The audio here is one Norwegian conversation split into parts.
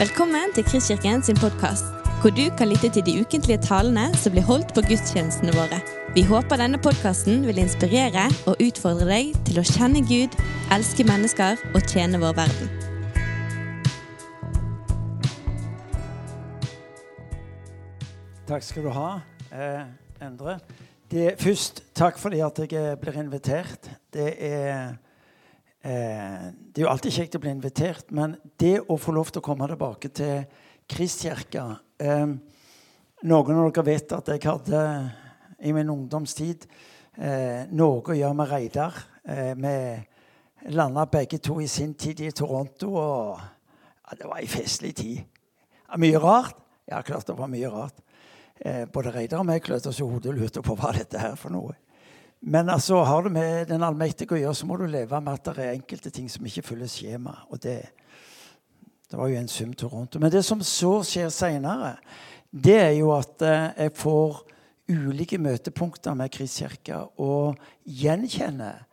Velkommen til Kristkirken sin podkast, hvor du kan lytte til de ukentlige talene som blir holdt på gudstjenestene våre. Vi håper denne podkasten vil inspirere og utfordre deg til å kjenne Gud, elske mennesker og tjene vår verden. Takk skal du ha, eh, Endre. Det, først, takk fordi at jeg blir invitert. Det er Eh, det er jo alltid kjekt å bli invitert, men det å få lov til å komme tilbake til Kristkirka eh, Noen av dere vet at jeg hadde i min ungdomstid eh, noe å gjøre med Reidar. Eh, vi landa begge to i sin tid i Toronto, og ja, det var ei festlig tid. Ja, mye rart. Ja, klart det var mye rart. Eh, både Reidar og meg klødde oss i hodet og lurte på hva dette her for noe. Men altså, har du med den allmektige å gjøre, så må du leve med at det er enkelte ting som ikke følger skjema. Og det, det var jo en sum rundt. Men det som så skjer seinere, det er jo at eh, jeg får ulike møtepunkter med Kristkirka og gjenkjenner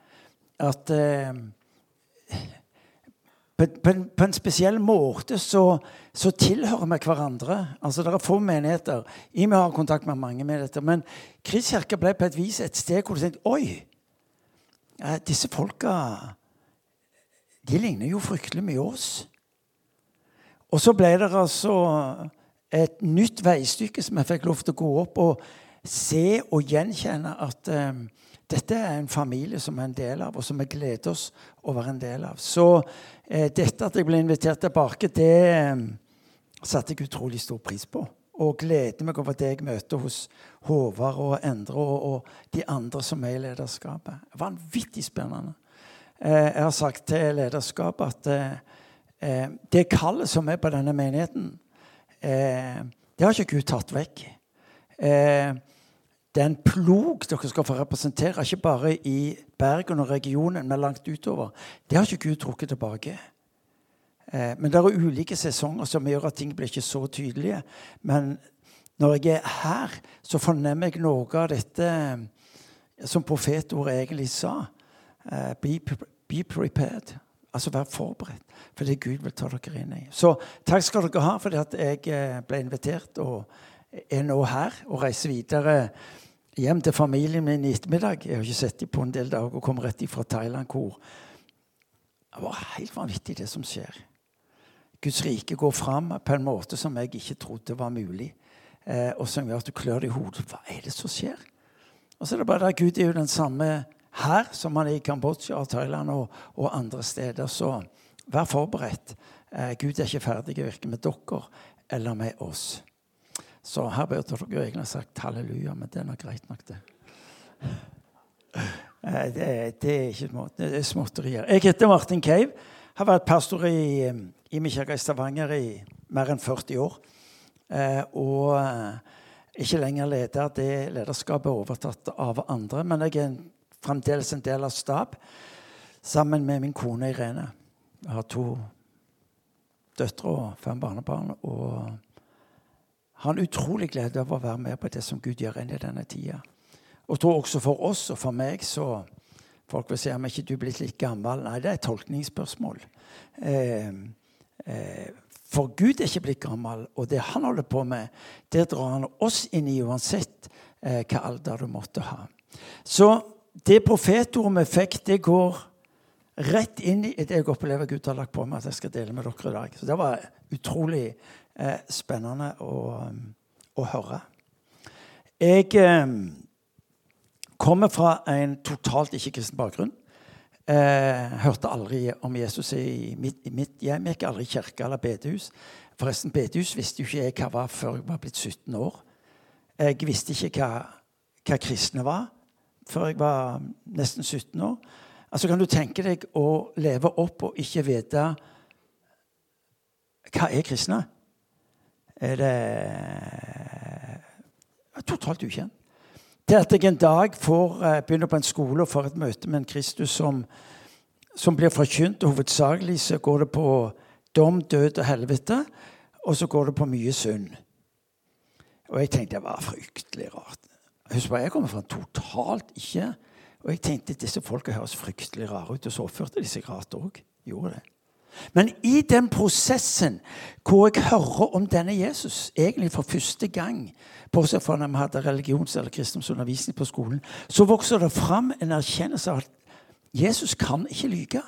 at eh, på, en, på, en, spesiell måte så, så, tilhører vi hverandre. Altså, Det er få menigheter. I vi har kontakt med mange menigheter. Men Kristkirka ble på et vis et sted hvor du tenkte Oi! Disse folka De ligner jo fryktelig mye oss. Og så ble det altså et nytt veistykke som jeg fikk lov til å gå opp og se og gjenkjenne at um, dette er en familie som er en del av, og som vi gleder oss å være en del av. Så eh, dette at jeg ble invitert tilbake, det eh, satte jeg utrolig stor pris på. Og gleder meg over det jeg møter hos Håvard og Endre og, og, de andre som er i lederskapet. Vanvittig spennende. Eh, jeg har sagt til lederskapet at eh, eh, det kallet som er på denne menigheten, eh, det har ikke Gud tatt vekk. Eh, det er en plog dere skal få representere, ikke bare i Bergen og regionen, men langt utover. Det har ikke Gud trukket tilbake. Eh, men det er ulike sesonger som gjør at ting blir ikke så tydelige. Men når jeg er her, så fornemmer jeg noe av dette eh, som profetordet egentlig sa. Eh, be, be, prepared. Altså vær forberedt for det Gud vil ta dere inn i. Så takk skal dere ha for at jeg eh, ble invitert og er nå her og reiser videre hjem til familien min i ettermiddag. Jeg har ikke sett dem på en del dager og kom rett fra Thailand. hvor Det var helt vanvittig, det som skjer. Guds rike går fram på en måte som jeg ikke trodde var mulig. Eh, og som gjør at du klør deg i hodet. Hva er det som skjer? Og så er det bare at Gud er jo den samme her som han er i Kambodsja og Thailand og, og andre steder. Så vær forberedt. Eh, Gud er ikke ferdig å virke med dere eller med oss. Så her burde dere egentlig sagt halleluja, men det er nok greit nok, det. Eh, det, det er ikke små, det er småtterier. Jeg heter Martin Cave. Har vært pastor i, i min kirke i Stavanger i mer enn 40 år. Eh, og eh, ikke lenger leder. Det lederskapet er overtatt av andre. Men jeg er fremdeles en del av stab sammen med min kone Irene. Jeg har to døtre og fem barnebarn. og har en utrolig glede av å være med på det som Gud gjør inn i denne tida. Og tror også for oss og for meg så Folk vil si om ikke du er blitt litt gammel. Nei, det er et tolkningsspørsmål. Eh, eh, for Gud er ikke blitt gammel, og det han holder på med, det drar han oss inn i uansett eh, hva alder du måtte ha. Så det profetordet vi fikk, det går rett inn i det jeg opplever Gud har lagt på meg at jeg skal dele med dere i dag. Så det var utrolig eh, spennende å, å, høre. Jeg eh, kommer fra en totalt ikke-kristen bakgrunn. Eh, hørte aldri om Jesus i mitt, i mitt hjem. Gikk aldri i kirke eller bedehus. Forresten, bedehus visste jo ikke jeg hva var før jeg var blitt 17 år. Jeg visste ikke hva, hva kristne var før jeg var nesten 17 år. Altså Kan du tenke deg å leve opp og ikke vite hva er kristne? Er det totalt ukjent. Til at jeg en dag får, eh, begynner på en skole og får et møte med en Kristus som, som blir forkynt. og Hovedsakelig så går det på dom, død og helvete, og så går det på mye synd. Og jeg tenkte det var fryktelig rart. Husk på, Jeg kommer fra totalt ikke Og jeg tenkte disse folka høres fryktelig rare ut, og så oppførte de seg rart òg. Gjorde det. Men i den prosessen hvor jeg hører om denne Jesus, egentlig for første gang, bortsett fra når vi hadde religions- eller kristendomsundervisning på skolen, så vokser det fram en erkjennelse av at Jesus kan ikke lyge.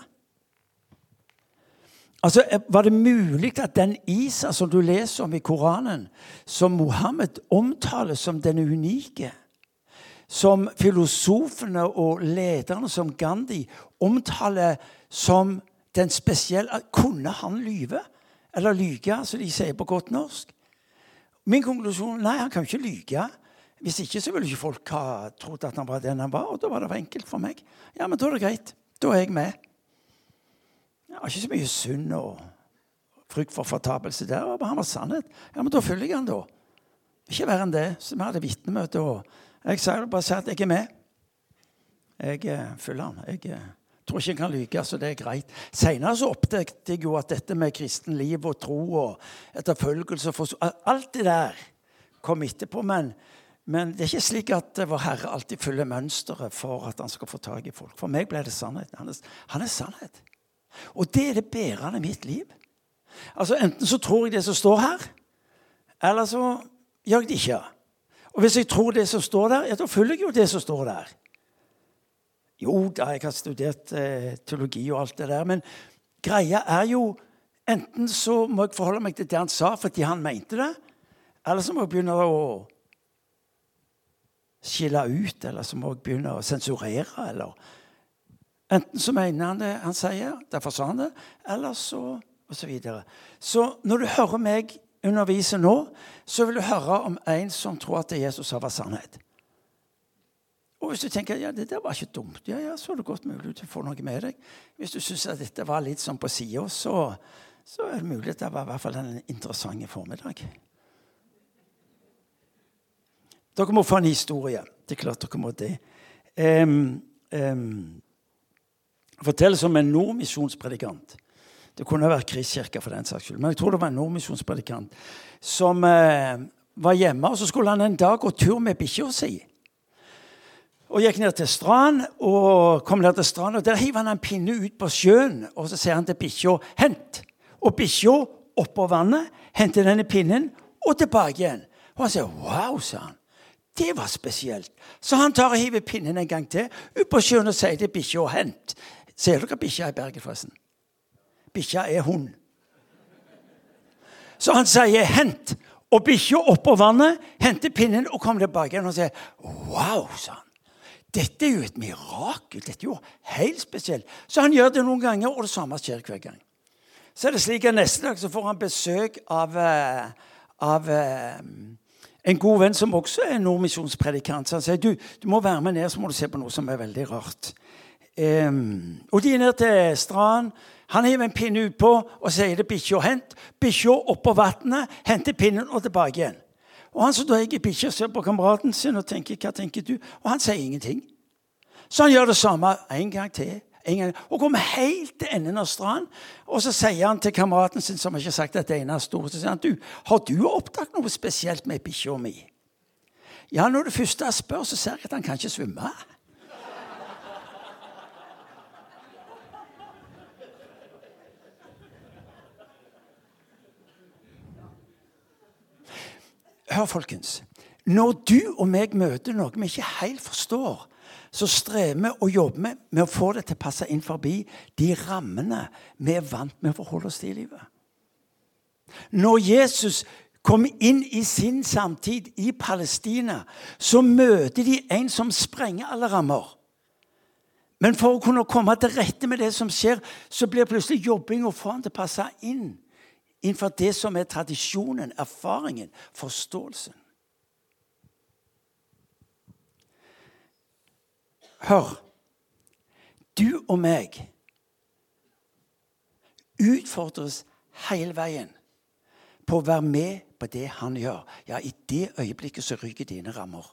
Altså, Var det mulig at den Isa som du leser om i Koranen, som Mohammed omtaler som den unike, som filosofene og lederne som Gandhi omtaler som den spesielle Kunne han lyve? Eller lyge, som de sier på godt norsk? Min konklusjon nei, han kan ikke lyge. Hvis ikke så ville ikke folk ha trodd at han var den han var. Og da var det for enkelt for meg. Ja, men da er det greit. Da er jeg med. Jeg har ikke så mye synd og frykt for fortapelse der. Han var sannhet. Ja, men da følger jeg han, da. Ikke verre enn det. Så vi hadde vitnemøte, og jeg sa bare at jeg er med. Jeg eh, følger han. Jeg eh, tror ikke jeg kan lyve, så det er greit. Senere så oppdaget jeg jo at dette med kristen liv og tro og etterfølgelse Alt det der kom etterpå. Men, men det er ikke slik at Vår Herre alltid følger mønsteret for at han skal få tak i folk. For meg ble det sannhet. Han er, han er sannhet. Og det er det bærende i mitt liv. Altså Enten så tror jeg det som står her, eller så gjør jeg det ikke. Og hvis jeg tror det som står der, ja, da følger jeg jo det som står der. Jo da, jeg har studert eh, teologi og alt det der, men greia er jo Enten så må jeg forholde meg til det han sa fordi han mente det, eller så må jeg begynne å skille ut, eller så må jeg begynne å sensurere, eller Enten så mener han det han sier, derfor sa han det, eller så og Så, videre. så når du hører meg undervise nå, så vil du høre om en som tror at det Jesus sa, var sannhet. Og hvis du tenker ja, det der var ikke dumt, ja, ja, så er det godt mulig du får noe med deg. Hvis du syns dette var litt sånn på sida, så, så, er det mulig at det var i hvert fall en interessant formiddag. Dere må få en historie. Det er klart dere må det. Um, um, fortelles om en nordmisjonspredikant. Det kunne vært Kristkirka for den saks skyld. Men jeg tror det var en nordmisjonspredikant som uh, var hjemme, og så skulle han en dag gå tur med bikkja si og gikk ned til strand, og kom ned til strand, og Der hiver han en pinne ut på sjøen, og så sier han til bikkja 'hent'. Og bikkja oppå vannet henter denne pinnen og tilbake igjen. Og han sier 'wow', sa han. Det var spesielt. Så han tar og hiver pinnen en gang til ut på sjøen og sier til bikkja 'hent'. Ser dere bikkja i Bergen, forresten? Bikkja er hund. Så han sier 'hent'. Og bikkja oppå vannet henter pinnen og kommer tilbake igjen og sier 'wow', sa han. Dette er jo et mirakel. Dette er jo helt spesielt. Så han gjør det noen ganger, og det samme skjer hver gang. Så er det slik at Neste dag så får han besøk av, eh, av eh, en god venn som også er nordmisjonspredikant. Så han sier du, du må være med ned, så må du se på noe som er veldig rart. Um, og de er ned til stranden. Han hiver en pinne utpå og sier det bikkja hent. Bikkja oppå vannet, henter pinnen og tilbake igjen. Og han som i bikkja ser på kameraten sin og tenker 'Hva tenker du?' Og han sier ingenting. Så han gjør det samme en gang til. En gang, og kommer helt til enden av stranden. Og så sier han til kameraten sin, som ikke har sagt at det ord, så sier han, du, 'Har du oppdaget noe spesielt med bikkja mi?' Ja, når det første jeg spør, så ser jeg at han kan ikke svømme. Hør, folkens. Når du og meg møter noe vi ikke helt forstår, så strever vi og jobber med, med å få det til å passe inn forbi de rammene vi er vant med å forholde oss til i livet. Når Jesus kommer inn i sin samtid i Palestina, så møter de en som sprenger alle rammer. Men for å kunne komme til rette med det som skjer, så blir plutselig jobbing å få han til å passe inn innenfor det som er tradisjonen, erfaringen, forståelsen. Hør. Du og meg utfordres hele veien på å være med på det han gjør. Ja, i det øyeblikket så ryker dine rammer.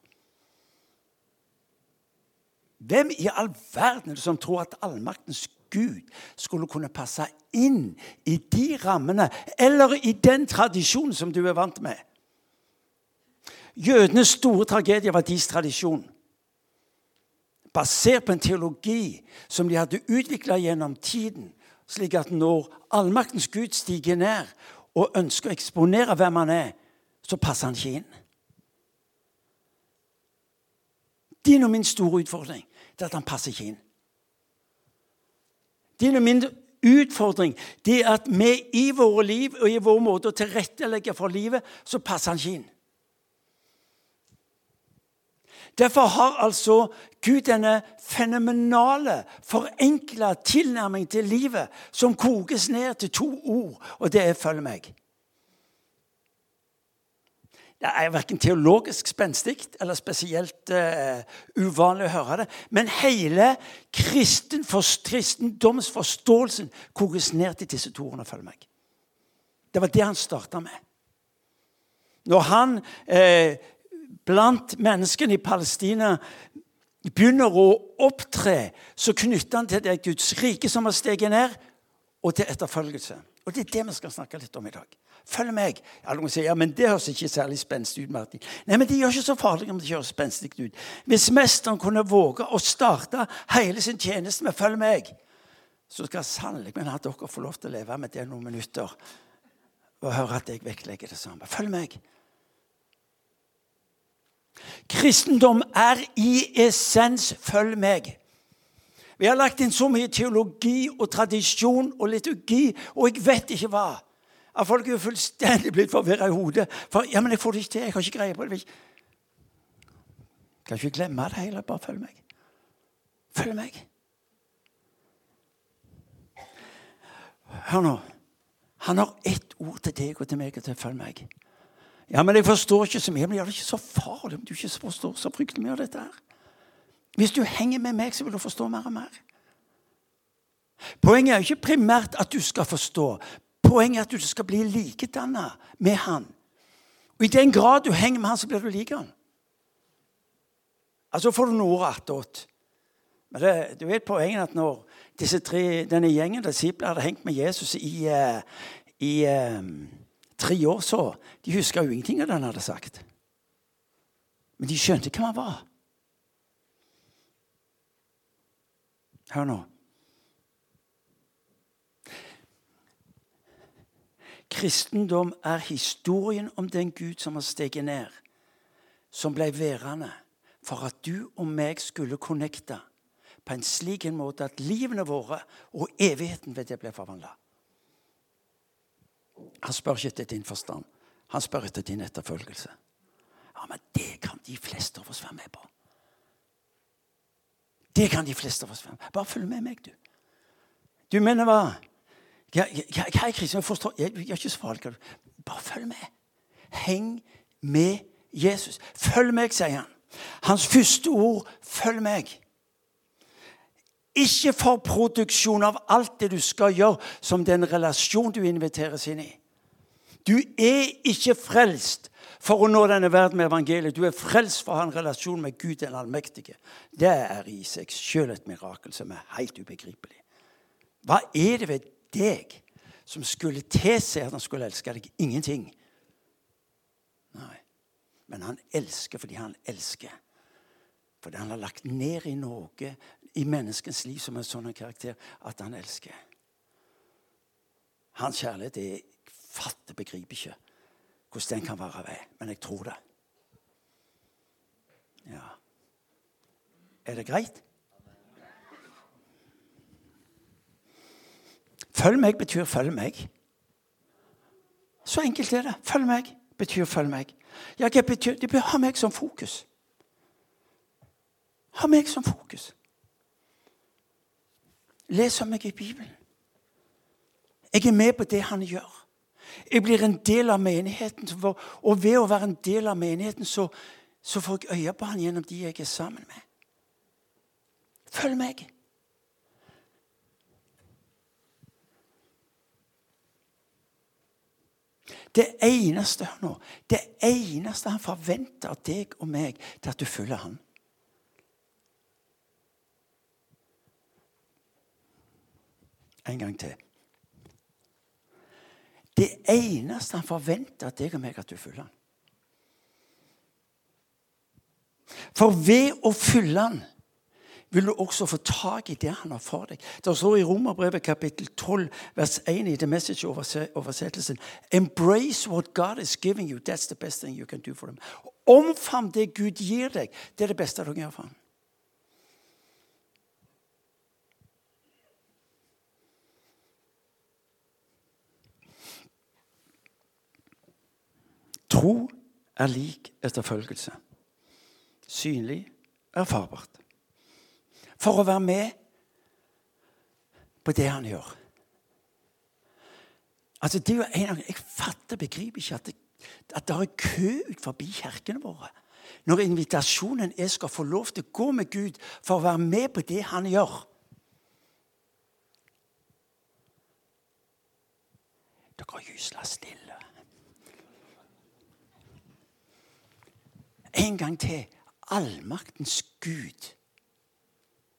Hvem i all verden er det som tror at allmaktens Gud skulle kunne passe inn i de rammene eller i den tradisjonen som du er vant med. Jødenes store tragedie var deres tradisjon. Basert på en teologi som de hadde utvikla gjennom tiden, Slik at når allmaktens Gud stiger ned og ønsker å eksponere hvem han er, så passer han ikke inn. Din og min store utfordring er at han passer ikke inn. Din og min utfordring det er at vi i våre liv og i vår måte å tilrettelegge for livet, så passer han ikke inn. Derfor har altså Gud denne fenomenale, forenkla tilnærming til livet som kokes ned til to ord, og det er 'følg meg'. Det er verken teologisk spenstig eller spesielt uh, uvanlig å høre det. Men hele kristen kristendomsforståelsen kokes ned til disse to ordene 'følg meg'. Det var det han starta med. Når han eh, blant menneskene i Palestina begynner å opptre, så knytter han til det Guds rike som har steget ned, og til etterfølgelse. Og Det er det vi skal snakke litt om i dag. Følg meg. Ja, noen sier, ja, men Det høres ikke særlig spenstig ut. Martin. Nei, men Det gjør ikke så farlig om det høres spenstig ut. Hvis mesteren kunne våge å starte hele sin tjeneste med 'følg meg', så skal sannelig men at dere får lov til å leve med det noen minutter og høre at jeg vektlegger det samme. Følg meg. Kristendom er i essens 'følg meg'. Vi har lagt inn så mye teologi og tradisjon og liturgi, og jeg vet ikke hva. At folk er jo fullstendig blitt forvirra i hodet. For ja, men jeg får det ikke til. Jeg har ikke greie på det. Kan ikke glemme det hele. Bare følg meg. Følg meg. Hør nå. Han har ett ord til deg og til meg og til følg meg. Ja, men jeg forstår ikke så mye. Men gjør det ikke så farlig om du ikke forstår så fryktelig mye av dette her. Hvis du henger med meg, så vil du forstå mer og mer. Poenget er ikke primært at du skal forstå. Poenget er at du skal bli likedanna med han. Og I den grad du henger med han, så blir du lik han. Altså får du noe attåt. Men det, du vet poenget at når disse tre, denne gjengen disipler hadde hengt med Jesus i, uh, i uh, tre år, så De huska jo ingenting av det han hadde sagt. Men de skjønte hvem han var. Hør nå. Kristendom er historien om den Gud som har steget ned, som ble værende for at du og meg skulle connecte på en slik en måte at livene våre og evigheten ved det ble forvandla. Han spør ikke etter din forstand. Han spør etter din etterfølgelse. Ja, Men det kan de fleste av oss være med på. Det kan de fleste av oss være med på. Bare følg med meg, du. Du mener hva? Jeg, jeg, er kristen, jeg forstår jeg, jeg er ikke så. Bare følg med. Heng med Jesus. Følg meg, sier han. Hans første ord 'følg meg'. Ikke for produksjon av alt det du skal gjøre, som den relasjon du inviteres inn i. Du er ikke frelst for å nå denne verden med evangeliet. Du er frelst for å ha en relasjon med Gud den allmektige. Det er i seg sjøl et mirakel som er helt ubegripelig. Hva er det ved deg som skulle tilsi at han skulle elske deg? Ingenting. Nei. Men han elsker fordi han elsker. Fordi han har lagt ned i noe i menneskens liv som en sånn karakter at han elsker. Hans kjærlighet er fatter, begriper ikke hvordan den kan være ved, men jeg tror det. Ja. Er det greit? Følg meg betyr følg meg. Så enkelt er det. Følg meg betyr følg meg. Ja, det betyr, betyr ha meg som fokus. Ha meg som fokus. Les om meg i Bibelen. Jeg er med på det han gjør. Jeg blir en del av menigheten. Og ved å være en del av menigheten så, så får jeg øye på han gjennom de jeg er sammen med. Følg meg. Det eneste nå, det eneste han forventer av deg og meg, det er at du følger han. En gang til. Det eneste han forventer av deg og meg, at du følger han. For ved å følge han, vil du også få tak i det han har for deg. Det står i Romerbrevet kapittel 12, vers 1 i The Message-oversettelsen Embrace what God is giving you. That's the best thing you can do for them. Omfavn det Gud gir deg. Det er det beste du kan gjøre for ham. Tro er lik etterfølgelse. Synlig, erfarbart. For å være med på det han gjør. Altså, det er jo en, Jeg fatter, begriper ikke at det, at det er kø ut forbi kirkene våre. Når invitasjonen er skal få lov til å gå med Gud for å være med på det han gjør. Dere er gysla stille. En gang til. Allmaktens Gud.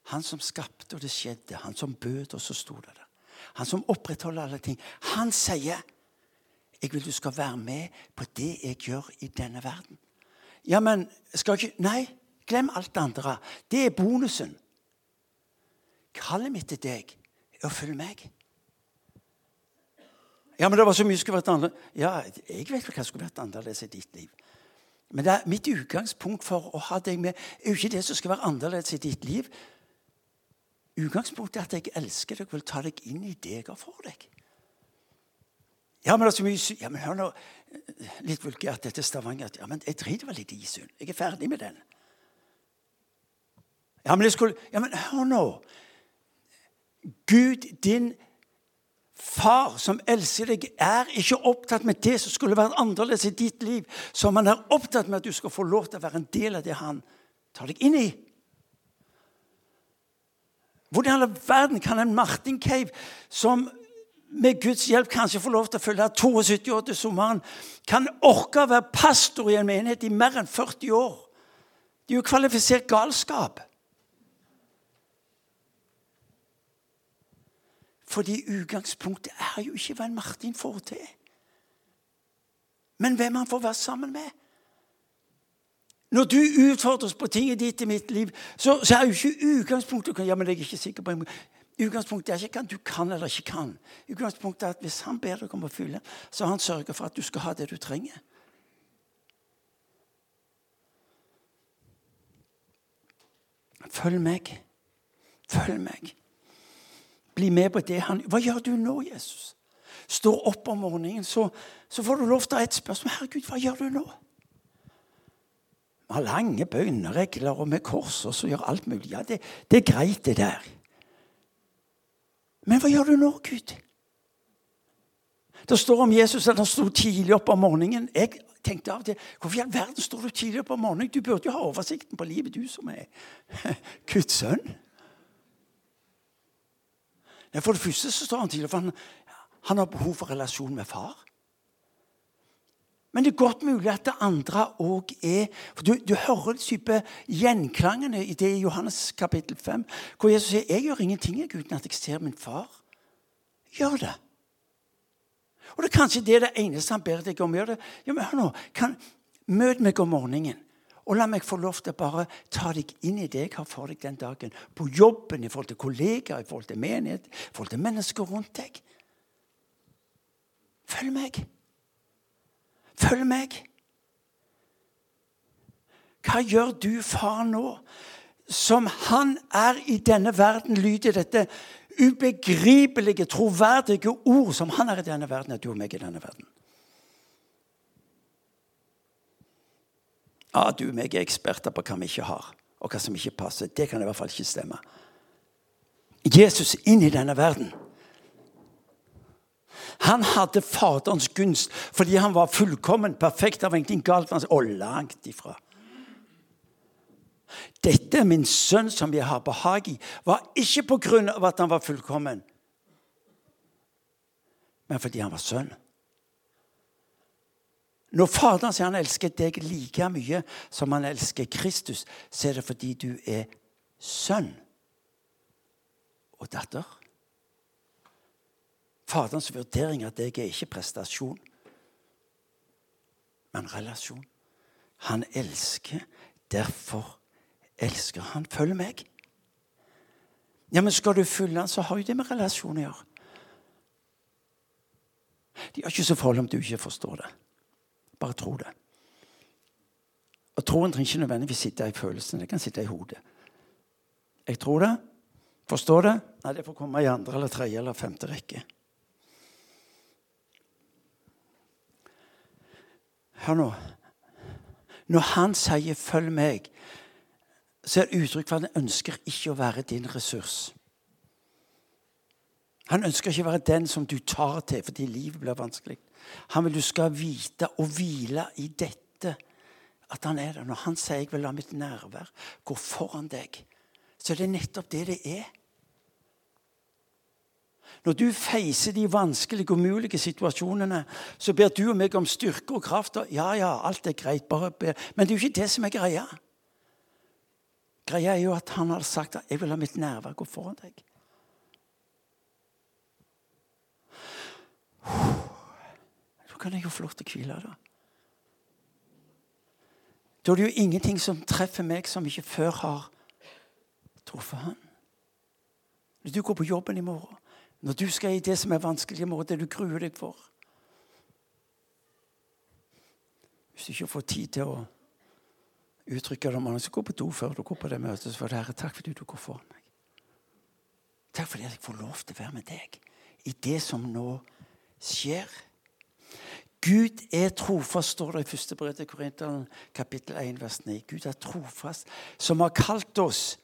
Han som skapte, og det skjedde. Han som bød, og så sto det der. Han som opprettholder alle ting. Han sier, 'Jeg vil du skal være med på det jeg gjør i denne verden'. Ja, men skal ikke Nei, glem alt det andre. Det er bonusen. Kallet mitt til deg er å følge meg. Ja, men det var så mye som skulle vært annerledes. Ja, jeg vet hva som skulle vært annerledes i ditt liv. Men mitt utgangspunkt for å ha deg med er jo ikke det som skal være annerledes i ditt liv. Utgangspunktet er at jeg elsker deg og vil ta deg inn i det jeg har for deg. Ja, men det er så mye Ja, men hør nå. Litt vulgært, dette Stavanger. Ja, men jeg driter vel litt i synd. Jeg er ferdig med den. Ja, men skulle Ja, men hør nå. Gud, din far som elsker deg, er ikke opptatt med det som skulle vært annerledes i ditt liv, som han er opptatt med at du skal få lov til å være en del av det han tar deg inn i. Hvordan i all verden kan en Martin Cave, som med Guds hjelp kanskje får lov til å følge 72 år til sommeren, kan orke å være pastor i en menighet i mer enn 40 år? Det er jo kvalifisert galskap. Fordi utgangspunktet er jo ikke hva en Martin får til, men hvem han får være sammen med. Når du utfordres på ting i ditt i mitt liv, så, så er jo ikke utgangspunktet ja, men jeg er ikke sikker på Utgangspunktet er ikke hva du kan eller ikke kan. Utgangspunktet er at Hvis han ber deg om å fylle, så har han sørga for at du skal ha det du trenger. Følg meg. Følg meg. Bli med på det han Hva gjør du nå, Jesus? Står opp om morgenen, så, så får du lov til å ha et spørsmål. Herregud, hva gjør du nå? Vi har lange bønneregler og med kors og så gjør alt mulig. Ja, det, det, er greit, det der. Men hva gjør du nå, Gud? Det står om Jesus at han sto tidlig opp om morgenen. Jeg tenkte av og til Hvorfor i all verden står du tidlig opp om morgenen? Du burde jo ha oversikten på livet, du som er Guds sønn. For det første så står han tidlig, for han, han har behov for relasjon med far. Men det er godt mulig at det andre òg er for du, du hører type gjenklangene i det i Johannes kapittel 5, hvor Jesus sier jeg gjør ingenting uten at jeg ser min far gjør det. Og det er kanskje det det eneste han ber deg om å gjøre. det. Ja, men hør nå, kan, Møt meg om morgenen, og la meg få lov til å bare ta deg inn i det jeg har for deg den dagen. På jobben, i forhold til kollegaer, i forhold til menighet, i forhold til mennesker rundt deg. Følg meg. Følg meg. Hva gjør du, far, nå? Som han er i denne verden, lyder dette ubegripelige, troverdige ord som han er i denne verden, er du og meg i denne verden. Ja, du og meg er eksperter på hva vi ikke har, og hva som ikke passer. Det kan i hvert fall ikke stemme. Jesus inn i denne verden han hadde Faderens gunst fordi han var fullkommen, perfekt. Det var ingenting galt. Og langt ifra. Dette er min sønn som jeg har behag i, var ikke på grunn av at han var fullkommen, men fordi han var sønn. Når Faderen sier han elsker deg like mye som han elsker Kristus, så er det fordi du er sønn og datter. Faderens vurdering av deg er ikke prestasjon, men relasjon. Han elsker, derfor elsker han. Følg meg. Ja, men skal du følge han, så har jo det med relasjon å gjøre. De har ikke så forhold om du ikke forstår det. Bare tro det. Og troen trenger ikke nødvendigvis sitte i følelsene. Det kan sitte i hodet. Jeg tror det. Forstår det. Nei, det får komme i andre eller tredje eller femte rekke. Hør nå. Når han sier 'følg meg', så er det uttrykk for at han ønsker ikke å være din ressurs. Han ønsker ikke å være den som du tar til fordi livet blir vanskelig. Han vil du skal vite og hvile i dette, at han er der. Når han sier 'jeg vil la mitt nærvær gå foran deg', så er det nettopp det det er. Når du feiser de vanskelige og umulige situasjonene, så ber du og meg om styrke og kraft. Ja, ja, alt er greit, bare ber. Men det er jo ikke det som er greia. Greia er jo at han har sagt at 'jeg vil ha mitt nærvær gå foran deg'. Da kan jeg jo få lov til å hvile, da. Da er det jo ingenting som treffer meg som ikke før har truffet han. Når du går på jobben i morgen, når du skal i det som er vanskelig morgen, det du gruer deg for Hvis du ikke får tid til å uttrykke det om andre, så gå på do før du går på det møtet. Så du Herre, takk fordi du går foran meg. Takk fordi jeg får lov til å være med deg i det som nå skjer. Gud er trofast, står det i første brev til Korinteren, kapittel 1, vers 9. Gud er trofast, som har kalt oss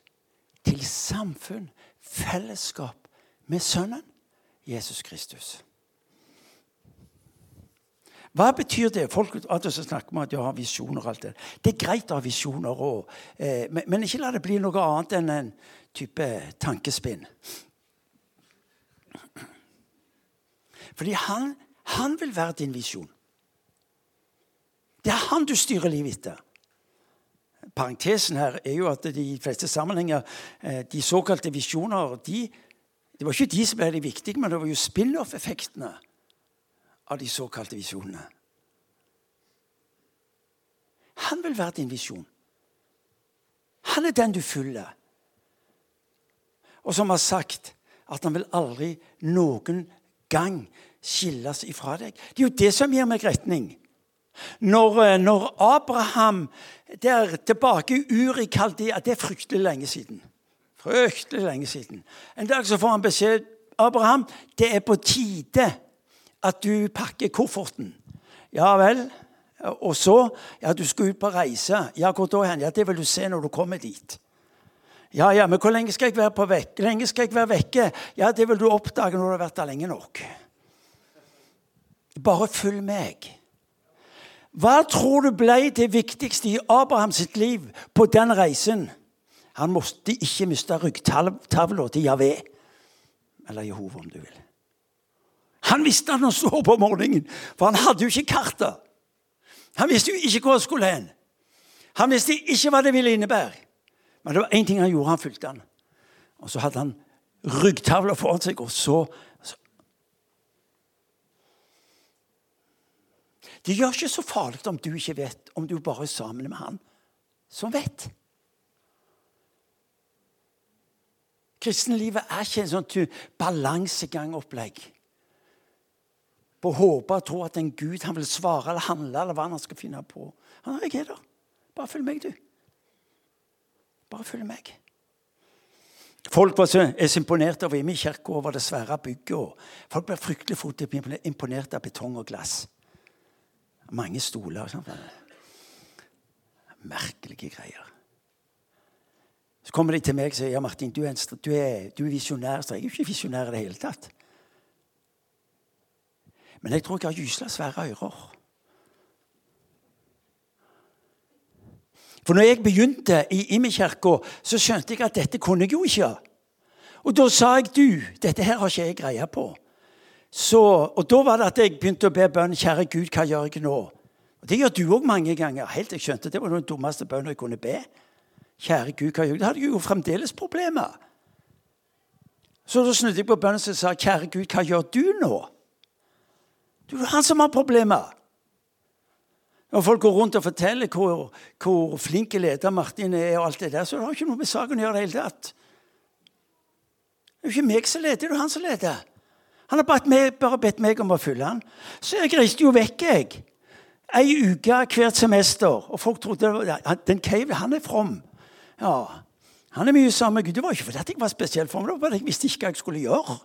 til samfunn, fellesskap, med Sønnen Jesus Kristus. Hva betyr det? Folk snakker om at de har visjoner. og alt Det Det er greit å ha visjoner, og, eh, men, men, ikke la det bli noe annet enn en type tankespinn. Fordi han, han vil være din visjon. Det er han du styrer livet etter. Parentesen her er jo at de fleste sammenhenger, eh, de såkalte visjoner, de, det var ikke de som ble de viktige, men det var jo spin-off-effektene av de såkalte visjonene. Han vil være din visjon. Han er den du følger. Og som har sagt at han vil aldri noen gang skilles ifra deg. Det er jo det som gir meg retning. Når, eh, når Abraham der tilbake i Uri Kaldea Det er fryktelig lenge siden. Fryktelig lenge siden. En dag så får han beskjed Abraham, det er på tide at du pakker kofferten. Ja vel. Og så Ja, du skal ut på reise. Ja, hvor da hen? Ja, det vil du se når du kommer dit. Ja, ja, men hvor lenge skal jeg være på vekk? lenge skal jeg være vekke? Ja, det vil du oppdage når du har vært der lenge nok. Bare følg meg. Hva tror du ble det viktigste i Abrahams liv på den reisen? Han måtte ikke miste ryggtavla til Javé. Eller Jehova, om du vil. Han visste han så på morgenen, for han hadde jo ikke kartet. Han visste jo ikke hvor han skulle hen. Han visste ikke hva det ville innebære. Men det var én ting han gjorde. Han fulgte han. Og så hadde han ryggtavla foran seg, og så, så Det gjør ikke så farlig om du ikke vet, om du bare er sammen med han som vet. Kristenlivet er ikke en sånn balansegangopplegg. På å håpe og tro at en Gud han vil svare eller handle eller hva han skal finne på. Han er jeg er der. Bare følg meg, du. Bare følg meg. Folk var så imponert over Imi kirke over det svære bygget. folk ble fryktelig fort imponert av betong og glass. Mange stoler. Merkelige greier. Så kommer de til meg og sier ja, Martin, du er, du er, du er visjonær. Så jeg er ikke visjonær i det hele tatt. Men jeg tror jeg har gysla svære ører. For når jeg begynte i Imekirka, så skjønte jeg at dette kunne jeg jo ikke. Og da sa jeg du, dette her har ikke jeg greie på. Så, og da var det at jeg begynte å be bønn. Kjære Gud, hva gjør jeg nå? Og Det gjør du òg mange ganger. Helt jeg skjønte Det var den dummeste bønnen jeg kunne be. Kjære Gud, hva gjør jeg? Da hadde jeg jo fremdeles problemer. Så da snudde jeg på bønnen og sa, Kjære Gud, hva gjør du nå? Du er han som har problemer. Når folk går rundt og forteller hvor, hvor flinke leder Martin er, og alt det der, så det har ikke noe med saken å gjøre det hele tatt. Det er jo ikke meg som leder, det er jo han som leder. Han har bare, bare bedt meg om å fylle han. Så jeg reiste jo vekk, jeg. Ei uke hvert semester. Og folk trodde det var, den Cave, han er from. Ja, Han er mye sammen med Gud. Det var ikke fordi jeg var spesiell for det var bare jeg visste ikke hva jeg skulle gjøre.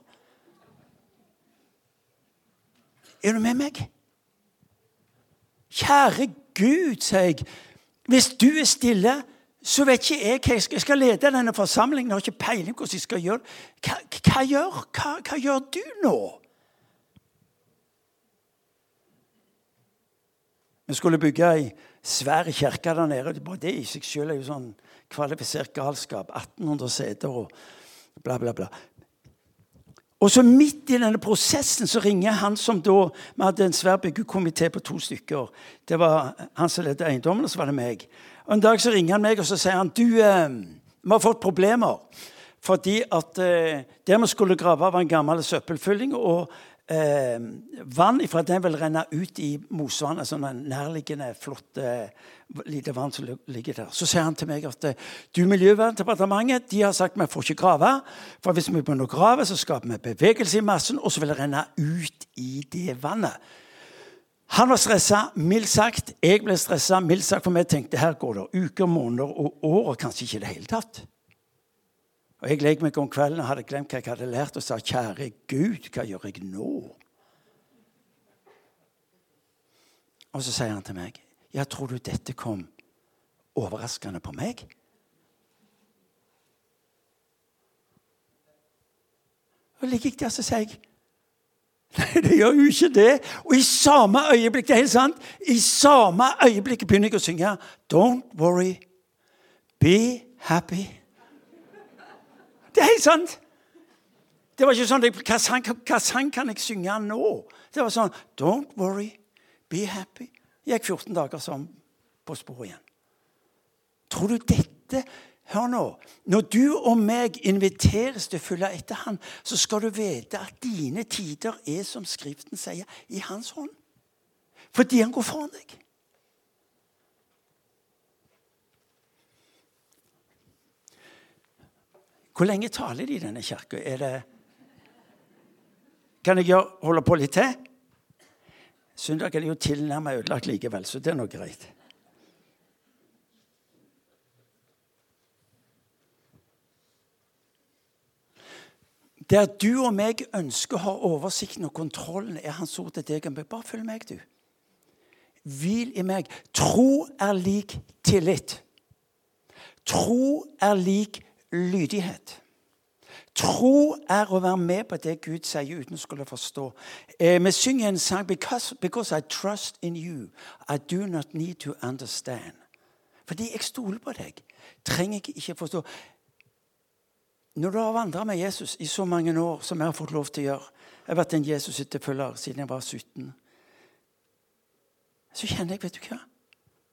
Er du med meg? Kjære Gud, sier jeg. Hvis du er stille så vet ikke jeg hva jeg skal, jeg skal lede denne forsamlingen. Jeg har ikke peiling hvordan jeg skal gjøre hva, hva, gjør, hva, hva gjør du nå? Vi skulle bygge ei svær kirke der nede. Det i seg selv er jo sånn kvalifisert galskap. 1800 seter og bla, bla, bla. Og så midt i denne prosessen så ringer han som da Vi hadde en svær byggekomité på to stykker. Det var han som ledet eiendommen, og så var det meg. Og En dag så ringer han meg og så sier han, du, eh, vi har fått problemer. Fordi at eh, der vi skulle grave, var en gammel søppelfylling. og eh, vann ifra den vil renne ut i Mosvannet, sånn en nærliggende, flott eh, lite vann som ligger der. Så sier han til meg at eh, du, Miljøverndepartementet de har sagt vi får ikke grave. For hvis vi begynner å grave, så skaper vi bevegelse i massen, og så vil det renne ut i det vannet. Han var stressa, mildt sagt. Jeg ble stressa, mildt sagt, for vi tenkte her går det uker, måneder og år, og kanskje ikke i det hele tatt. Og Jeg legger meg om kvelden og hadde glemt hva jeg hadde lært, og sa, 'Kjære Gud, hva gjør jeg nå?' Og så sier han til meg, 'Ja, tror du dette kom overraskende på meg?' Og ligger jeg der, så sier jeg Nei, det gjør jo ikke det. Og i samme øyeblikk det er helt sant, i samme øyeblikk begynner jeg å synge Don't worry, be happy. Det er helt sant. Det var ikke sånn hva sang, hva sang kan jeg synge nå? Det var sånn Don't worry, be happy. Jeg gikk 14 dager som på sporet igjen. Tror du dette Hør nå. Når du og meg inviteres til å følge etter Han, så skal du vite at dine tider er, som Skriften sier, i Hans hånd. Fordi Han går foran deg. Hvor lenge taler de i denne kirka? Kan jeg holde på litt til? Søndag er det jo tilnærmet ødelagt likevel, så det er nå greit. Der du og meg ønsker å ha oversikten og kontrollen, er Hans ord til deg. Bare følg meg, du. Hvil i meg. Tro er lik tillit. Tro er lik lydighet. Tro er å være med på det Gud sier uten å skulle forstå. Eh, vi synger en sang because, because I trust in you, I do not need to understand. Fordi jeg stoler på deg, trenger jeg ikke forstå. Når du har vandra med Jesus i så mange år som jeg har fått lov til å gjøre Jeg har vært en Jesus-etterfølger siden jeg var 17. Så kjenner jeg, vet du hva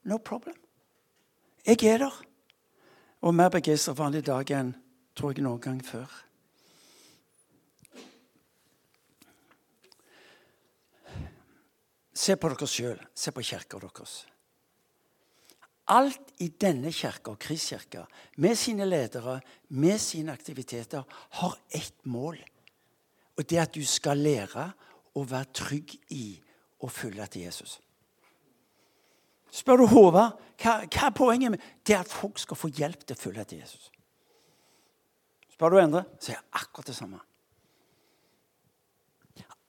No problem. Jeg er der og mer begeistra for han i dag enn tror jeg noen gang før. Se på dere sjøl. Se på kirka deres. Alt i denne kirka, Kristkirka, med sine ledere, med sine aktiviteter, har ett mål. Og det er at du skal lære å være trygg i å følge til Jesus. Spør du Håvard hva, hva, er poenget med det er at folk skal få hjelp til å følge etter Jesus. Spør du Endre, så er det akkurat det samme.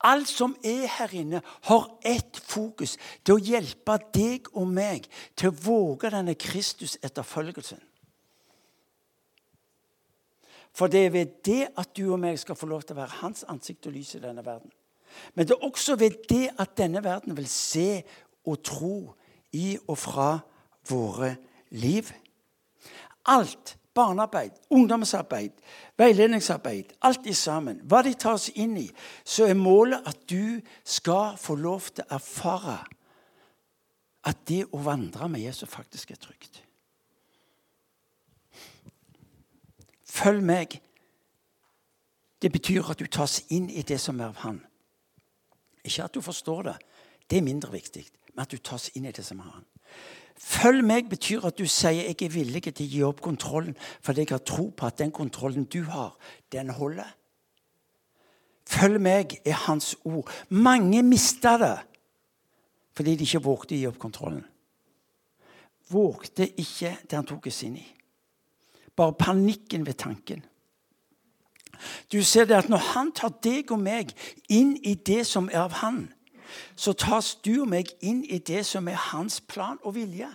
Alt som er her inne, har ett fokus. Det å hjelpe deg og meg til å våge denne Kristus-etterfølgelsen. For det er ved det at du og meg skal få lov til å være hans ansikt og lys i denne verden. Men det er også ved det at denne verden vil se og tro i og fra våre liv. Alt barnearbeid, ungdomsarbeid, veiledningsarbeid, alt i sammen, hva de tar oss inn i, så er målet at du skal få lov til å erfare at det å vandre med Jesus faktisk er trygt. Følg meg. Det betyr at du tas inn i det som er av Han. Ikke at du forstår det. Det er mindre viktig men at du tas inn i det som er han. Følg meg betyr at du sier jeg er villig til å gi opp kontrollen fordi jeg har tro på at den kontrollen du har, den holder. Følg meg er hans ord. Mange mista det fordi de ikke vågte å gi opp kontrollen. Vågte ikke det han tok oss inn i. Bare panikken ved tanken. Du ser det at Når han tar deg og meg inn i det som er av han, så tas du og meg inn i det som er hans plan og vilje.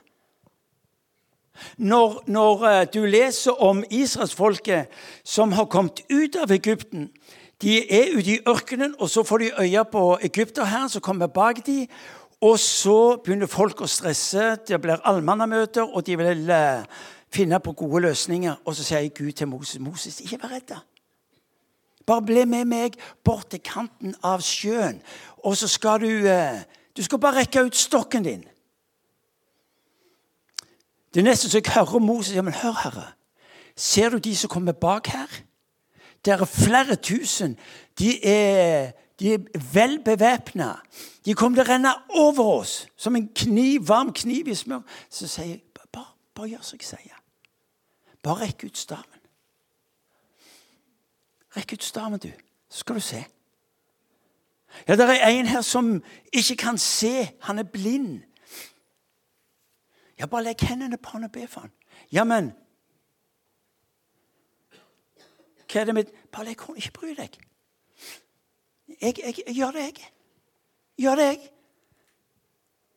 Når, når eh, du leser om israelsfolket som har kommet ut av Egypten De er ute i ørkenen, og så får de øye på egypterherren som kommer bak dem. Og så begynner folk å stresse. Det blir allmannamøter, og de vil eh, finne på gode løsninger. Og så sier Gud til Moses Moses, ikke vær redd. Bare bli med meg bort til kanten av sjøen, og så skal du eh, Du skal bare rekke ut stokken din. Det er nesten så jeg hører Moses ja, men hør, Herre. Ser du de som kommer bak her? Det er flere tusen. De er, de er vel bevæpna. De kommer til å renne over oss som en kniv, varm kniv i smør. Så sier jeg bare, bare gjør som jeg sier. Bare rekk ut staven. Rekk ut staven, du, så skal du se. Ja, Det er en her som ikke kan se. Han er blind. Ja, bare legg hendene på han og be for han. Ja, men Hva er det med Bare legg hånden Ikke bry deg. Jeg, jeg, jeg, gjør det, jeg. Gjør det, jeg.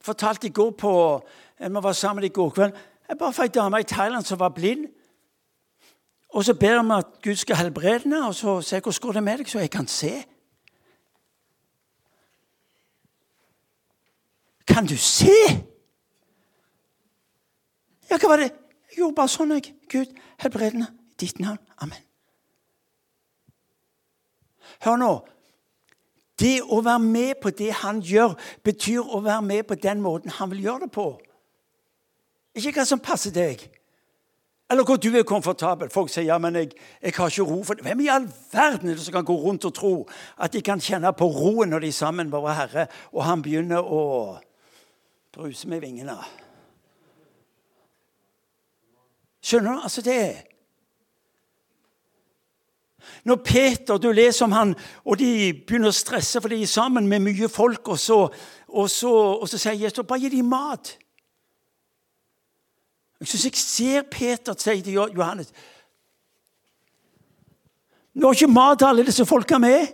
Fortalte i går på Vi var sammen i går kveld. Jeg bare fikk ei dame i Thailand som var blind. Og så ber vi at Gud skal helbrede henne, og så sier jeg hvordan går det med deg, så jeg kan se. Kan du se? Ja, hva var det? Jeg gjorde bare sånn, jeg. Gud, helbred henne i ditt navn. Amen. Hør nå. Det å være med på det han gjør, betyr å være med på den måten han vil gjøre det på. Ikke hva som passer deg, eller hvor du er komfortabel. Folk sier ja, men jeg, jeg har ikke ro for. Hvem i all verden er det som kan gå rundt og tro at de kan kjenne på roen når de er sammen med vår Herre, og han begynner å bruse med vingene? Skjønner du? Altså, det Når Peter, du leser om han, og de begynner å stresse for de er sammen med mye folk, og så, og så, og så sier Jesus bare gi dem mat. Jeg syns jeg ser Peter si til Johannes Nå er ikke mat til alle disse folka med.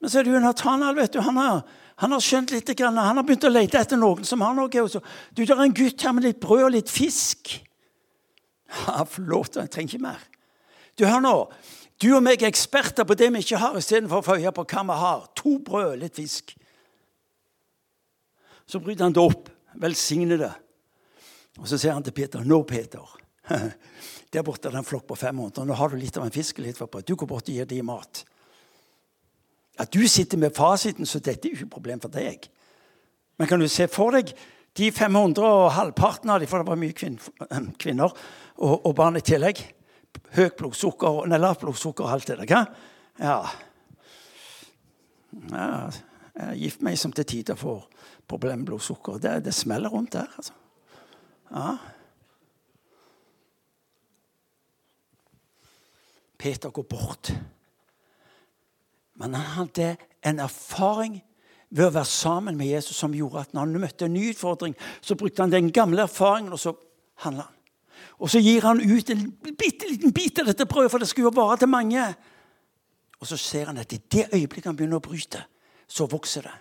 Men så er det jo Nathanael, vet du. Han har han har skjønt litt, han har begynt å lete etter noen som har noe. Også. Du, det er en gutt her med litt brød og litt fisk. Ja, Flott, jeg trenger ikke mer. Du, hør nå. Du og meg er eksperter på det vi ikke har, istedenfor å få på hva vi har. To brød, litt fisk. Så bryter han det opp. Velsigne det. Og så sier han til Peter, 'Nå, Peter, der borte er det en flokk på 500. Nå har du litt av en fisk litt på Du går bort og gir dem mat.' At du sitter med fasiten, så dette er ikke et problem for deg. Men kan du se for deg de 500 og halvparten av dem, for det var mye kvinner og, og barn i tillegg. Høyt blodsukker, nei, lavt blodsukker og alt det der. Ja. ja. Gift meg som til tider får problem med blodsukker. Det, det smeller rundt der. altså. Ja. Peter går bort. Men han hadde en erfaring ved å være sammen med Jesus som gjorde at når han møtte en ny utfordring, så brukte han den gamle erfaringen, og så handla han. Og så gir han ut en bitte liten bit av dette brødet, for det skulle jo vare til mange. Og så ser han at i det øyeblikket han begynner å bryte, så vokser det.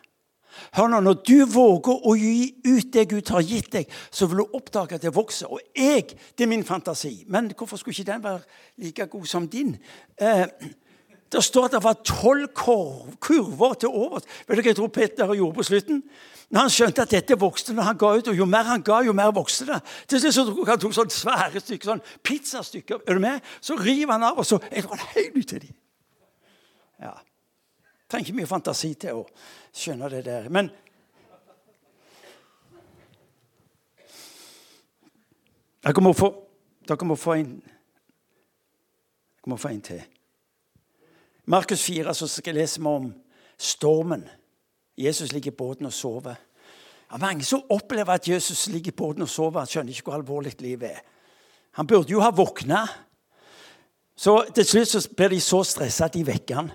Hør nå, Når du våger å gi ut det Gud har gitt deg, så vil du oppdage at det vokser. Og jeg, det er min fantasi. Men hvorfor skulle ikke den være like god som din? Eh, det står at det var tolv kurver til overs. Vet du hva jeg tror Peter gjorde på slutten? Når han skjønte at dette vokste når han ga ut, og jo mer han ga, jo mer vokste det. Til slutt så tok han tok sånne svære stykker, sånn pizzastykker. Er du med? Så river han av, og så jeg det helt ut til dem. Ja. Trenger ikke mye fantasi til å skjønne det der. Men dere må få, dere må få en Dere må få en til. Markus 4 så skal lese vi om stormen. Jesus ligger i båten og sover. Ja, mange som opplever at Jesus ligger i båten og sover, skjønner ikke hvor alvorlig livet er. Han burde jo ha våkna. Så til slutt så blir de så stressa at de vekker han.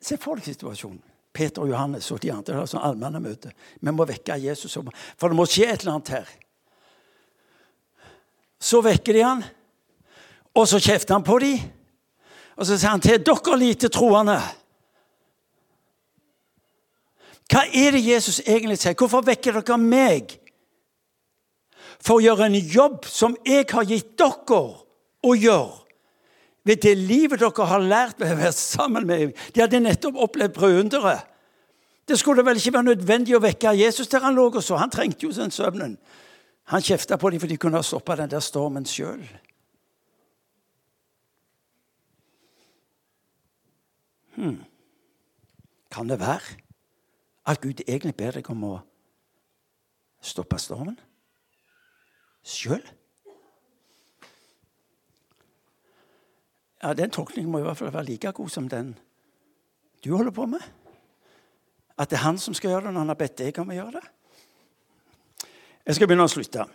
Se for deg situasjonen. Peter og Johannes og de andre har sånn allmennemøte. Vi må vekke Jesus, for det må skje et eller annet her. Så vekker de han, og så kjefter han på dem. Og så sier han til dere lite troende. Hva er det Jesus egentlig sier? Hvorfor vekker dere meg? For å gjøre en jobb som jeg har gitt dere å gjøre. Ved det livet dere har lært ved å være sammen med meg. De hadde nettopp opplevd brødunderet. Det skulle vel ikke være nødvendig å vekke Jesus der han lå og så. Han trengte jo den søvnen. Han kjefta på dem for de kunne ha stoppa den der stormen sjøl. Hmm. Kan det være at Gud egentlig ber deg om å stoppe stormen sjøl? Ja, Den tolkningen må i hvert fall være like god som den du holder på med. At det er han som skal gjøre det når han har bedt deg om å gjøre det. Jeg skal begynne å slutte.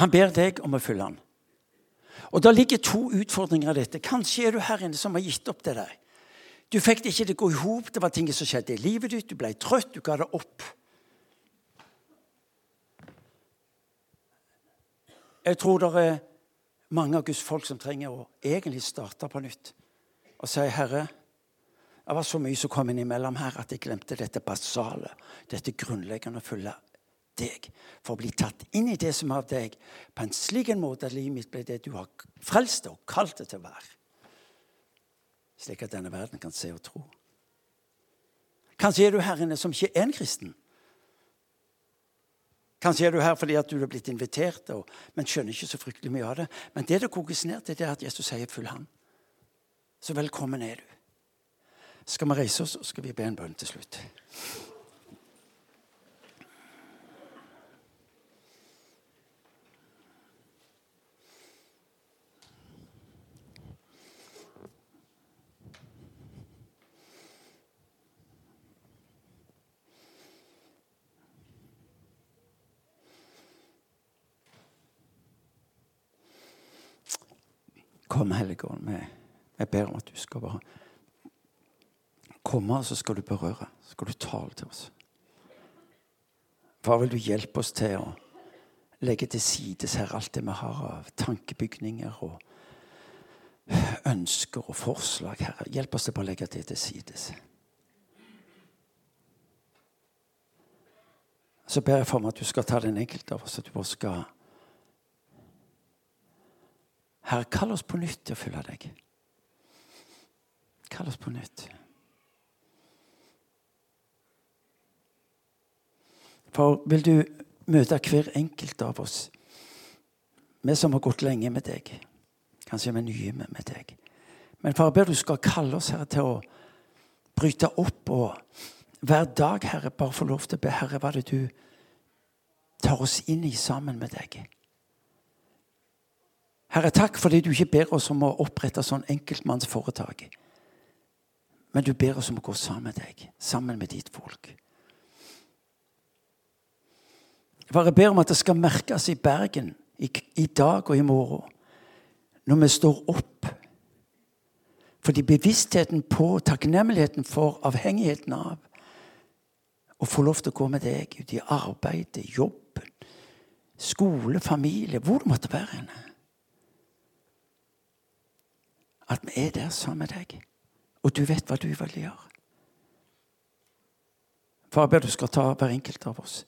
Han ber deg om å følge han. Og Da ligger to utfordringer i dette. Kanskje er du her inne som har gitt opp det der. Du fikk det ikke til å gå i hop. Det var ting som skjedde i livet ditt. Du ble trøtt. Du ga det opp. Jeg tror det er mange av Guds folk som trenger å egentlig starte på nytt og si, 'Herre, det var så mye som kom innimellom her at jeg glemte dette basale, dette grunnleggende å følge deg. For å bli tatt inn i det som er av deg, på en slik en måte at livet mitt ble det du har frelst og kalt det til å være slik at denne verden kan se og tro. Kanskje er du her inne som ikke er en kristen. Kanskje er du her fordi at du er blitt invitert, og, men skjønner ikke så fryktelig mye av det. Men det det kokes ned til, det er at Jesus sier 'følg ham'. Så velkommen er du. Skal vi reise oss, og skal vi be en bønn til slutt. Kom, Hellige Ånd. Jeg ber om at du skal bare komme, og så skal du berøre. Så skal du tale til oss. Hva vil du hjelpe oss til å legge til sides her alt det vi har av tankebygninger og ønsker og forslag, Herre. Hjelp oss til å legge det til sides. Så ber jeg for meg at du skal ta den enkelte av oss, at du bare skal Herre, kall oss på nytt til å følge deg. Kall oss på nytt. For vil du møte hver enkelt av oss, vi som har gått lenge med deg, kanskje vi er nye med deg Men far, ber du skal kalle oss, Herre, til å bryte opp og hver dag, Herre, bare få lov til å be, Herre, hva det du tar oss inn i sammen med deg. Herre, takk fordi du ikke ber oss om å opprette sånn enkeltmannsforetak. Men du ber oss om å gå sammen med deg, sammen med ditt folk. Jeg bare ber om at det skal merkes i Bergen i, i dag og i morgen, når vi står opp. Fordi bevisstheten på, takknemligheten for, avhengigheten av å få lov til å gå med deg ut i arbeidet, jobben, skole, familie, hvor det måtte være henne at vi er der sammen med deg. Og du vet hva du vil gjøre. Far, jeg ber du skal ta hver enkelt av oss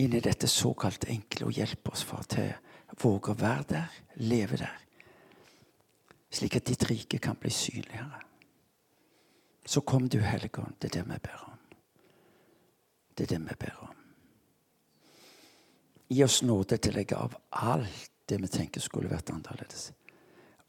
inn i dette såkalt enkle og hjelpe oss far, til å våge å være der, leve der, slik at ditt rike kan bli synligere. Så kom du, Helligånd. Det er det vi ber om. Det er det vi ber om. Gi oss nåde til å legge av alt det vi tenker skulle vært annerledes